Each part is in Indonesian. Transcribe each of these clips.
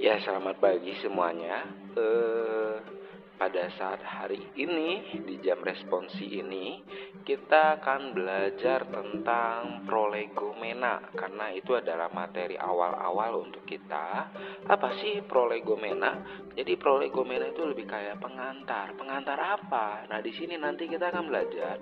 Ya, selamat pagi semuanya. Eh, pada saat hari ini di jam responsi ini kita akan belajar tentang prolegomena karena itu adalah materi awal-awal untuk kita. Apa sih prolegomena? Jadi prolegomena itu lebih kayak pengantar. Pengantar apa? Nah, di sini nanti kita akan belajar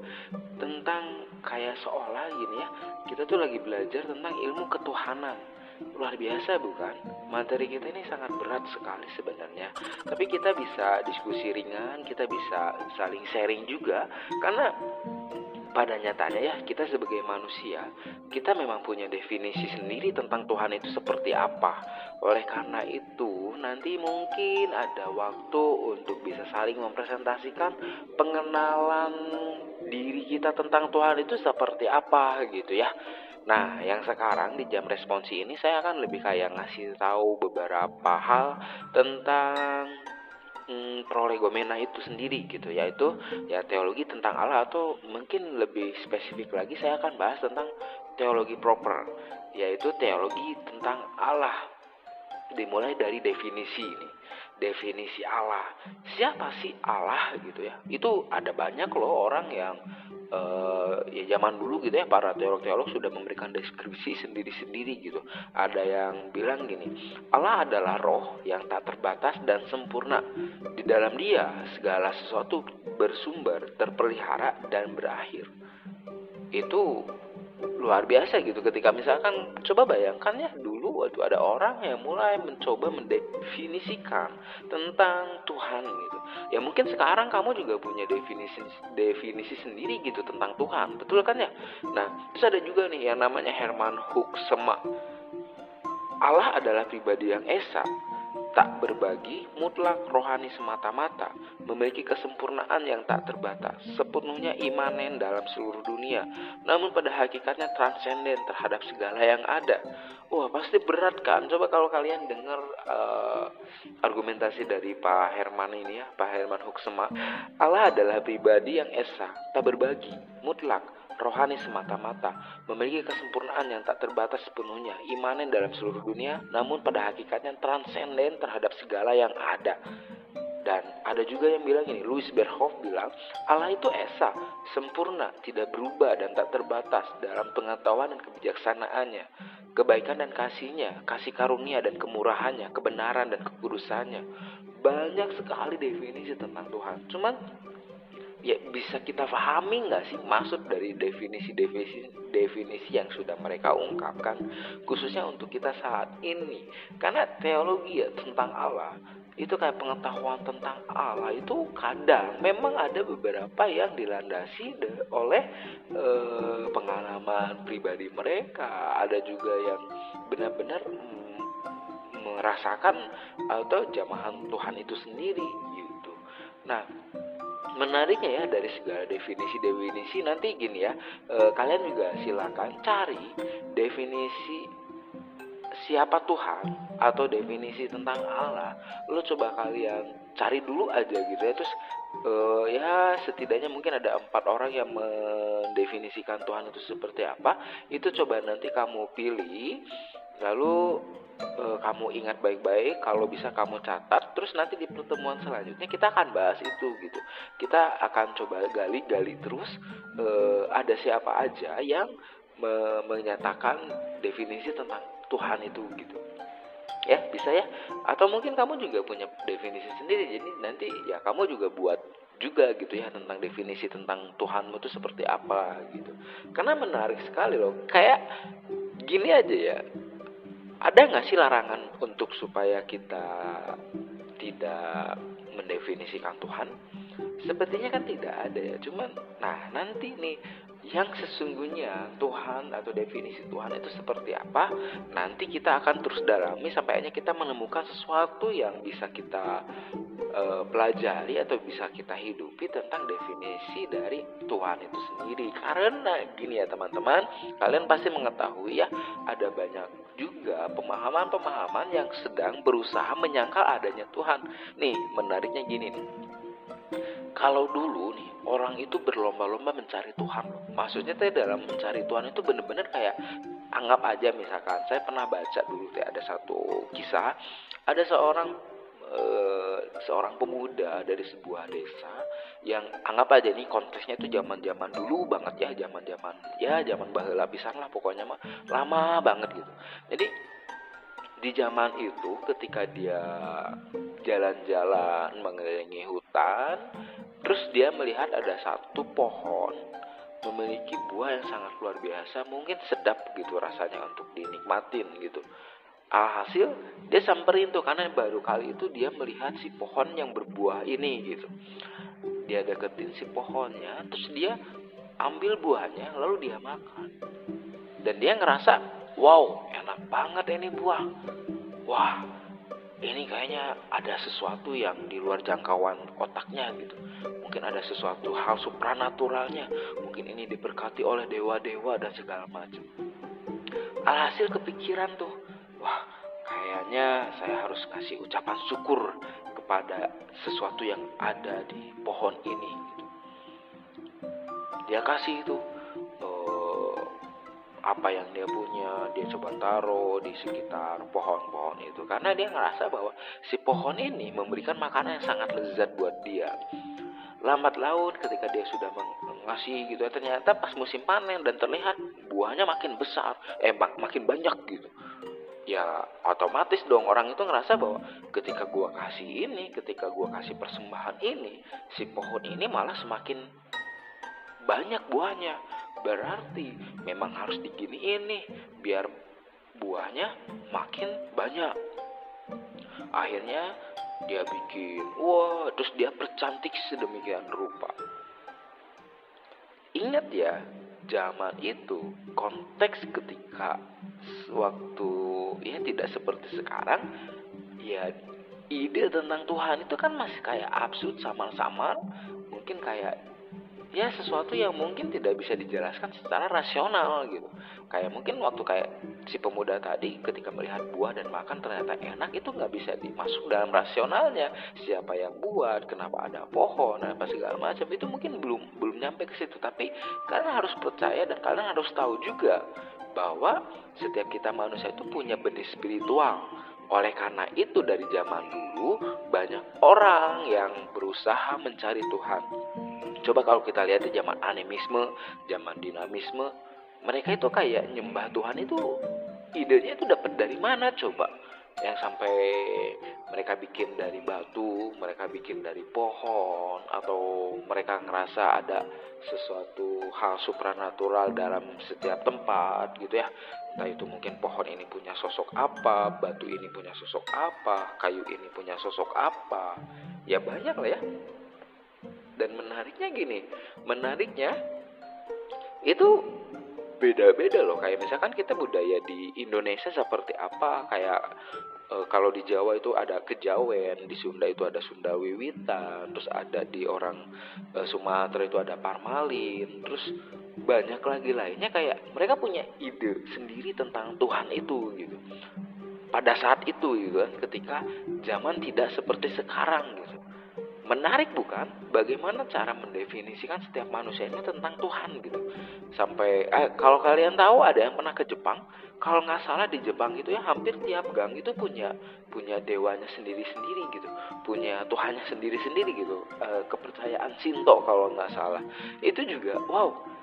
tentang kayak seolah gini ya. Kita tuh lagi belajar tentang ilmu ketuhanan luar biasa bukan? Materi kita ini sangat berat sekali sebenarnya. Tapi kita bisa diskusi ringan, kita bisa saling sharing juga karena pada nyatanya ya kita sebagai manusia kita memang punya definisi sendiri tentang Tuhan itu seperti apa oleh karena itu nanti mungkin ada waktu untuk bisa saling mempresentasikan pengenalan diri kita tentang Tuhan itu seperti apa gitu ya Nah, yang sekarang di jam responsi ini saya akan lebih kayak ngasih tahu beberapa hal tentang hmm, prolegomena itu sendiri gitu, yaitu ya teologi tentang Allah atau mungkin lebih spesifik lagi saya akan bahas tentang teologi proper, yaitu teologi tentang Allah. Dimulai dari definisi ini. Definisi Allah. Siapa sih Allah gitu ya? Itu ada banyak loh orang yang uh, ya zaman dulu gitu ya para teolog-teolog sudah memberikan deskripsi sendiri-sendiri gitu. Ada yang bilang gini, Allah adalah roh yang tak terbatas dan sempurna. Di dalam dia segala sesuatu bersumber, terpelihara dan berakhir. Itu luar biasa gitu ketika misalkan coba bayangkan ya waktu ada orang yang mulai mencoba mendefinisikan tentang Tuhan gitu. Ya mungkin sekarang kamu juga punya definisi definisi sendiri gitu tentang Tuhan betul kan ya? Nah terus ada juga nih yang namanya Herman Huxema Allah adalah pribadi yang esa tak berbagi, mutlak rohani semata-mata, memiliki kesempurnaan yang tak terbatas, sepenuhnya imanen dalam seluruh dunia, namun pada hakikatnya transenden terhadap segala yang ada. Wah, pasti berat kan? Coba kalau kalian dengar uh, argumentasi dari Pak Herman ini ya, Pak Herman Huxema, Allah adalah pribadi yang esa, tak berbagi, mutlak, rohani semata-mata, memiliki kesempurnaan yang tak terbatas sepenuhnya, imanen dalam seluruh dunia, namun pada hakikatnya transenden terhadap segala yang ada. Dan ada juga yang bilang ini, Louis Berhoff bilang, Allah itu esa, sempurna, tidak berubah dan tak terbatas dalam pengetahuan dan kebijaksanaannya, kebaikan dan kasihnya, kasih karunia dan kemurahannya, kebenaran dan kekudusannya. Banyak sekali definisi tentang Tuhan. Cuman ya bisa kita pahami nggak sih? Maksud dari definisi-definisi definisi yang sudah mereka ungkapkan khususnya untuk kita saat ini. Karena teologi ya tentang Allah itu kayak pengetahuan tentang Allah itu kadang memang ada beberapa yang dilandasi oleh e, pengalaman pribadi mereka. Ada juga yang benar-benar mm, merasakan atau jamahan Tuhan itu sendiri gitu. Nah menariknya ya dari segala definisi-definisi nanti gini ya e, kalian juga silakan cari definisi siapa Tuhan atau definisi tentang Allah. Lo coba kalian cari dulu aja gitu ya terus e, ya setidaknya mungkin ada empat orang yang mendefinisikan Tuhan itu seperti apa. Itu coba nanti kamu pilih lalu e, kamu ingat baik-baik kalau bisa kamu catat terus nanti di pertemuan selanjutnya kita akan bahas itu gitu. Kita akan coba gali-gali terus e, ada siapa aja yang me menyatakan definisi tentang Tuhan itu gitu. Ya bisa ya? Atau mungkin kamu juga punya definisi sendiri jadi nanti ya kamu juga buat juga gitu ya tentang definisi tentang Tuhanmu itu seperti apa gitu. Karena menarik sekali loh kayak gini aja ya ada nggak sih larangan untuk supaya kita tidak mendefinisikan Tuhan? Sepertinya kan tidak ada ya. Cuman, nah nanti nih yang sesungguhnya Tuhan atau definisi Tuhan itu seperti apa nanti kita akan terus dalami sampai akhirnya kita menemukan sesuatu yang bisa kita uh, pelajari atau bisa kita hidupi tentang definisi dari Tuhan itu sendiri karena gini ya teman-teman kalian pasti mengetahui ya ada banyak juga pemahaman-pemahaman yang sedang berusaha menyangkal adanya Tuhan. Nih menariknya gini nih. Kalau dulu nih orang itu berlomba-lomba mencari Tuhan. Maksudnya teh dalam mencari Tuhan itu bener-bener kayak anggap aja misalkan saya pernah baca dulu teh ada satu kisah. Ada seorang uh, seorang pemuda dari sebuah desa yang anggap aja nih konteksnya itu zaman zaman dulu banget ya zaman zaman ya zaman bahula pisan lah pokoknya mah lama banget gitu. Jadi di zaman itu ketika dia jalan-jalan mengelilingi hutan terus dia melihat ada satu pohon memiliki buah yang sangat luar biasa mungkin sedap gitu rasanya untuk dinikmatin gitu. Alhasil dia samperin tuh karena baru kali itu dia melihat si pohon yang berbuah ini gitu dia deketin si pohonnya terus dia ambil buahnya lalu dia makan. Dan dia ngerasa wow enak banget ini buah. Wah ini kayaknya ada sesuatu yang di luar jangkauan otaknya gitu. Mungkin ada sesuatu hal supranaturalnya. Mungkin ini diberkati oleh dewa-dewa dan segala macam. Alhasil kepikiran tuh wah kayaknya saya harus kasih ucapan syukur kepada sesuatu yang ada di pohon ini. Dia kasih itu apa yang dia punya dia coba taruh di sekitar pohon-pohon itu. Karena dia ngerasa bahwa si pohon ini memberikan makanan yang sangat lezat buat dia. Lambat laun ketika dia sudah mengasih gitu ya ternyata pas musim panen dan terlihat buahnya makin besar eh mak makin banyak gitu ya otomatis dong orang itu ngerasa bahwa ketika gua kasih ini ketika gua kasih persembahan ini si pohon ini malah semakin banyak buahnya Berarti memang harus diginiin nih biar buahnya makin banyak. Akhirnya dia bikin, wah, terus dia percantik sedemikian rupa. Ingat ya, zaman itu konteks ketika waktu ya tidak seperti sekarang, ya ide tentang Tuhan itu kan masih kayak absurd samar-samar, mungkin kayak ya sesuatu yang mungkin tidak bisa dijelaskan secara rasional gitu. Kayak mungkin waktu kayak si pemuda tadi ketika melihat buah dan makan ternyata enak itu nggak bisa dimasuk dalam rasionalnya. Siapa yang buat? Kenapa ada pohon? Apa segala macam? Itu mungkin belum belum nyampe ke situ. Tapi kalian harus percaya dan kalian harus tahu juga bahwa setiap kita manusia itu punya benih spiritual. Oleh karena itu dari zaman dulu banyak orang yang berusaha mencari Tuhan. Coba kalau kita lihat di zaman animisme, zaman dinamisme, mereka itu kayak nyembah Tuhan itu idenya itu dapat dari mana coba? Yang sampai mereka bikin dari batu, mereka bikin dari pohon, atau mereka ngerasa ada sesuatu hal supranatural dalam setiap tempat gitu ya. Entah itu mungkin pohon ini punya sosok apa batu ini punya sosok apa kayu ini punya sosok apa. Ya banyak lah ya dan menariknya gini menariknya itu beda-beda loh kayak misalkan kita budaya di Indonesia seperti apa kayak e, kalau di Jawa itu ada kejawen, di Sunda itu ada Sunda Wiwitan, terus ada di orang e, Sumatera itu ada Parmalin, terus banyak lagi lainnya kayak mereka punya ide sendiri tentang Tuhan itu gitu. Pada saat itu gitu kan, ketika zaman tidak seperti sekarang gitu. Menarik bukan? Bagaimana cara mendefinisikan setiap manusia ini tentang Tuhan gitu. Sampai eh, kalau kalian tahu ada yang pernah ke Jepang, kalau nggak salah di Jepang itu ya hampir tiap gang itu punya punya dewanya sendiri-sendiri gitu, punya Tuhannya sendiri-sendiri gitu. E, kepercayaan Shinto kalau nggak salah. Itu juga wow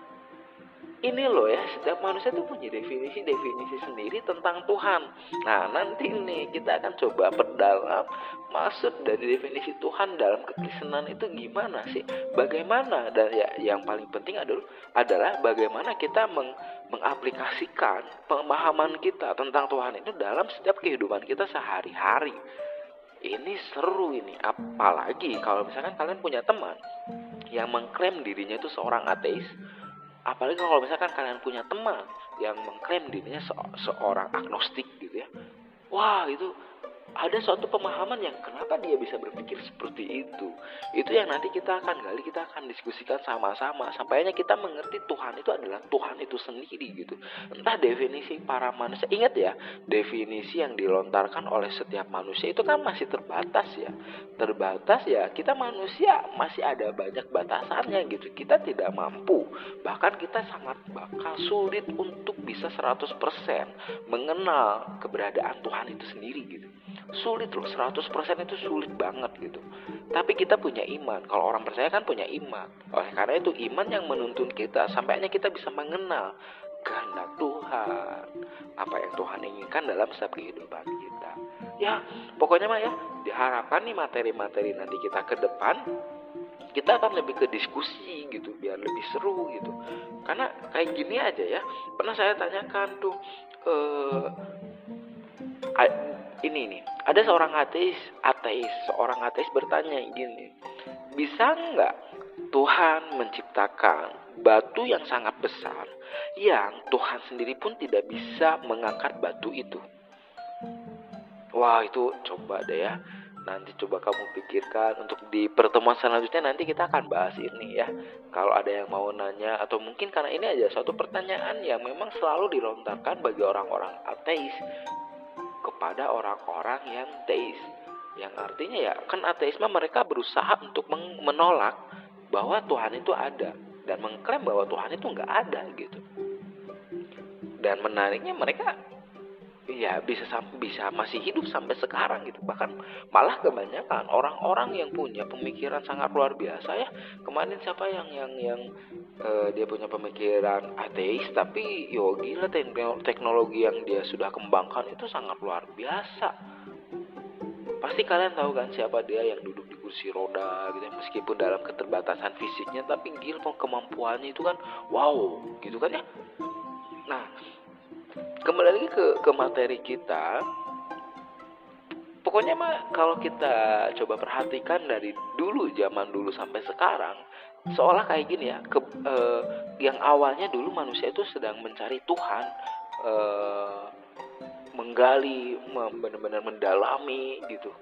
ini loh ya setiap manusia tuh punya definisi-definisi sendiri tentang Tuhan. Nah nanti nih kita akan coba perdalam maksud dari definisi Tuhan dalam kekristenan itu gimana sih? Bagaimana dan ya yang paling penting adalah adalah bagaimana kita meng, mengaplikasikan pemahaman kita tentang Tuhan itu dalam setiap kehidupan kita sehari-hari. Ini seru ini, apalagi kalau misalkan kalian punya teman yang mengklaim dirinya itu seorang ateis, apalagi kalau misalkan kalian punya teman yang mengklaim dirinya se seorang agnostik gitu ya. Wah itu ada suatu pemahaman yang kenapa dia bisa berpikir seperti itu. Itu yang nanti kita akan gali, kita akan diskusikan sama-sama. Sampainya kita mengerti Tuhan itu adalah Tuhan itu sendiri gitu. Entah definisi para manusia. Ingat ya, definisi yang dilontarkan oleh setiap manusia itu kan masih terbatas ya. Terbatas ya, kita manusia masih ada banyak batasannya gitu. Kita tidak mampu. Bahkan kita sangat bakal sulit untuk bisa 100% mengenal keberadaan Tuhan itu sendiri gitu sulit loh 100% itu sulit banget gitu. Tapi kita punya iman. Kalau orang percaya kan punya iman. Oleh karena itu iman yang menuntun kita sampainya kita bisa mengenal kehendak Tuhan. Apa yang Tuhan inginkan dalam setiap kehidupan kita. Ya pokoknya mah ya diharapkan nih materi-materi nanti kita ke depan kita akan lebih ke diskusi gitu biar lebih seru gitu. Karena kayak gini aja ya pernah saya tanyakan tuh eh ini nih ada seorang ateis ateis seorang ateis bertanya gini bisa nggak Tuhan menciptakan batu yang sangat besar yang Tuhan sendiri pun tidak bisa mengangkat batu itu? Wah itu coba deh ya. Nanti coba kamu pikirkan untuk di pertemuan selanjutnya nanti kita akan bahas ini ya. Kalau ada yang mau nanya atau mungkin karena ini aja suatu pertanyaan yang memang selalu dilontarkan bagi orang-orang ateis kepada orang-orang yang teis. Yang artinya ya kan ateisme mereka berusaha untuk menolak bahwa Tuhan itu ada. Dan mengklaim bahwa Tuhan itu nggak ada gitu. Dan menariknya mereka ya bisa bisa masih hidup sampai sekarang gitu. Bahkan malah kebanyakan orang-orang yang punya pemikiran sangat luar biasa ya. Kemarin siapa yang yang yang uh, dia punya pemikiran ateis tapi yo gila teknologi yang dia sudah kembangkan itu sangat luar biasa. Pasti kalian tahu kan siapa dia yang duduk di kursi roda gitu meskipun dalam keterbatasan fisiknya tapi gila kemampuannya itu kan wow gitu kan ya kembali lagi ke ke materi kita. Pokoknya mah kalau kita coba perhatikan dari dulu zaman dulu sampai sekarang seolah kayak gini ya ke eh, yang awalnya dulu manusia itu sedang mencari Tuhan eh, menggali benar-benar mendalami gitu.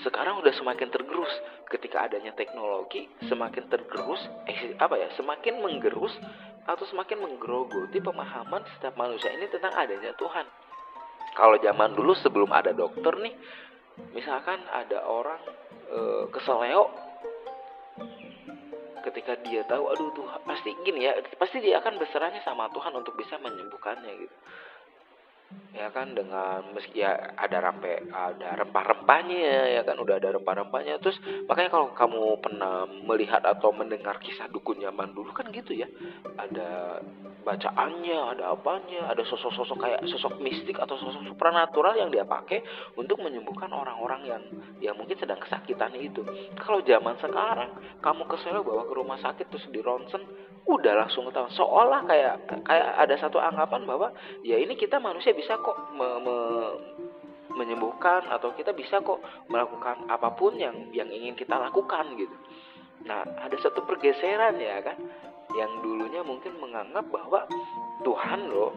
Sekarang udah semakin tergerus ketika adanya teknologi semakin tergerus eh, apa ya semakin menggerus atau semakin menggerogoti pemahaman setiap manusia ini tentang adanya Tuhan. Kalau zaman dulu sebelum ada dokter nih, misalkan ada orang e, keseleo ketika dia tahu aduh tuh pasti gini ya pasti dia akan berserahnya sama Tuhan untuk bisa menyembuhkannya gitu ya kan dengan meski ya ada rampe ada rempah-rempahnya ya kan udah ada rempah-rempahnya. Terus makanya kalau kamu pernah melihat atau mendengar kisah dukun zaman dulu kan gitu ya. Ada bacaannya ada apanya ada sosok-sosok kayak sosok mistik atau sosok supranatural yang dia pakai untuk menyembuhkan orang-orang yang yang mungkin sedang kesakitan itu. Kalau zaman sekarang kamu kesel bawa ke rumah sakit terus di ronsen udah langsung ketahuan seolah kayak kayak ada satu anggapan bahwa ya ini kita manusia bisa kok me, me, menyembuhkan atau kita bisa kok melakukan apa pun yang yang ingin kita lakukan gitu. Nah, ada satu pergeseran ya kan yang dulunya mungkin menganggap bahwa Tuhan loh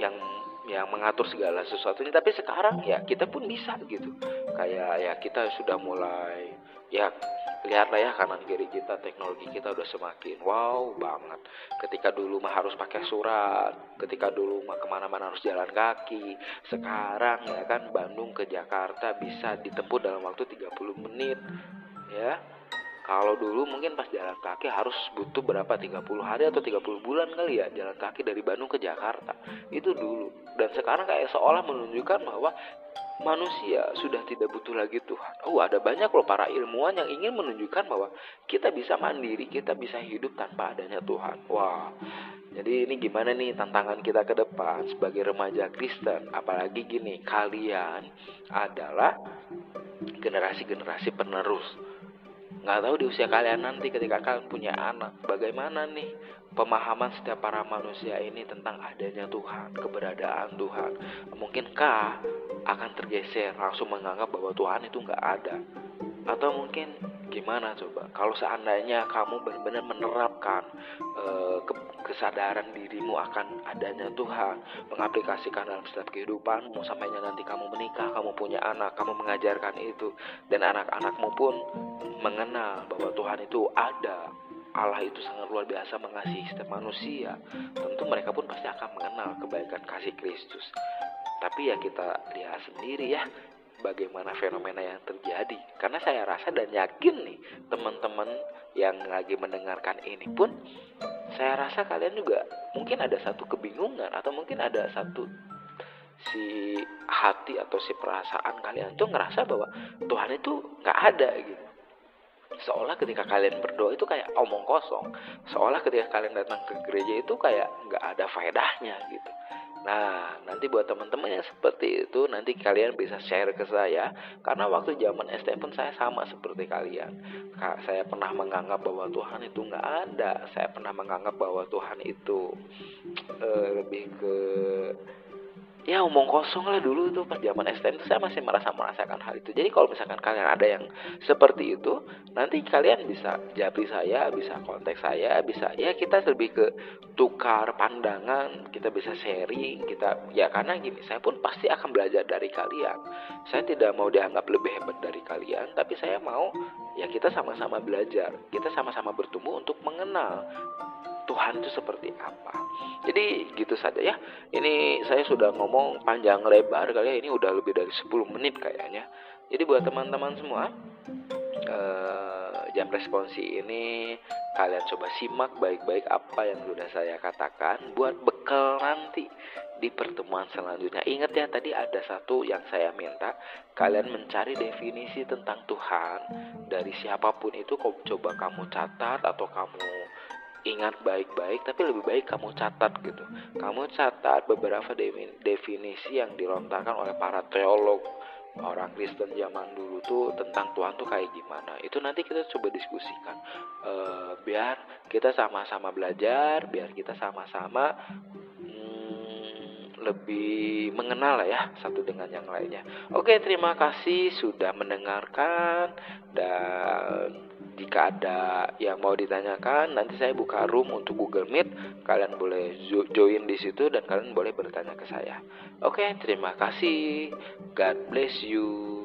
yang yang mengatur segala sesuatunya tapi sekarang ya kita pun bisa gitu kayak ya kita sudah mulai ya lihatlah ya kanan kiri kita teknologi kita udah semakin wow banget ketika dulu mah harus pakai surat ketika dulu mah ke mana-mana harus jalan kaki sekarang ya kan Bandung ke Jakarta bisa ditempuh dalam waktu 30 menit ya kalau dulu mungkin pas jalan kaki harus butuh berapa 30 hari atau 30 bulan kali ya jalan kaki dari Bandung ke Jakarta. Itu dulu. Dan sekarang kayak seolah menunjukkan bahwa manusia sudah tidak butuh lagi Tuhan. Oh, ada banyak loh para ilmuwan yang ingin menunjukkan bahwa kita bisa mandiri, kita bisa hidup tanpa adanya Tuhan. Wah. Jadi ini gimana nih tantangan kita ke depan sebagai remaja Kristen? Apalagi gini, kalian adalah generasi-generasi penerus nggak tahu di usia kalian nanti ketika kalian punya anak bagaimana nih pemahaman setiap para manusia ini tentang adanya Tuhan keberadaan Tuhan? Mungkinkah akan tergeser langsung menganggap bahwa Tuhan itu nggak ada? Atau mungkin gimana coba? Kalau seandainya kamu benar-benar ke kesadaran dirimu akan adanya Tuhan mengaplikasikan dalam setiap kehidupanmu sampainya nanti kamu menikah kamu punya anak kamu mengajarkan itu dan anak-anakmu pun mengenal bahwa Tuhan itu ada. Allah itu sangat luar biasa mengasihi setiap manusia. Tentu mereka pun pasti akan mengenal kebaikan kasih Kristus. Tapi ya kita lihat sendiri ya bagaimana fenomena yang terjadi. Karena saya rasa dan yakin nih teman-teman yang lagi mendengarkan ini pun saya rasa kalian juga mungkin ada satu kebingungan atau mungkin ada satu si hati atau si perasaan kalian tuh ngerasa bahwa Tuhan itu nggak ada gitu. Seolah ketika kalian berdoa itu kayak omong kosong. Seolah ketika kalian datang ke gereja itu kayak nggak ada faedahnya gitu Nah, nanti buat teman-teman yang seperti itu, nanti kalian bisa share ke saya. Karena waktu zaman SD pun saya sama seperti kalian. Saya pernah menganggap bahwa Tuhan itu nggak ada. Saya pernah menganggap bahwa Tuhan itu uh, lebih ke ya omong kosong lah dulu tuh pas zaman STM itu saya masih merasa merasakan hal itu. Jadi kalau misalkan kalian ada yang seperti itu nanti kalian bisa japri saya bisa kontak saya bisa ya kita lebih ke tukar pandangan kita bisa sharing kita ya karena gini saya pun pasti akan belajar dari kalian. Saya tidak mau dianggap lebih hebat dari kalian tapi saya mau ya kita sama-sama belajar. Kita sama-sama bertumbuh untuk mengenal Tuhan itu seperti apa. Jadi gitu saja ya. Ini saya sudah ngomong panjang lebar kali ya. Ini udah lebih dari 10 menit kayaknya. Jadi buat teman-teman semua eh, jam responsi ini kalian coba simak baik-baik apa yang sudah saya katakan buat bekal nanti di pertemuan selanjutnya. Ingat ya tadi ada satu yang saya minta kalian mencari definisi tentang Tuhan dari siapa pun itu coba kamu catat atau kamu ingat baik-baik tapi lebih baik kamu catat gitu. Kamu catat beberapa definisi yang dilontarkan oleh para teolog orang Kristen zaman dulu tuh tentang Tuhan tuh kayak gimana. Itu nanti kita coba diskusikan. E, biar kita sama-sama belajar biar kita sama-sama hmm, lebih mengenal ya satu dengan yang lainnya. Oke terima kasih sudah mendengarkan dan jika ada yang mau ditanyakan, nanti saya buka room untuk Google Meet. Kalian boleh join di situ dan kalian boleh bertanya ke saya. Oke, terima kasih. God bless you.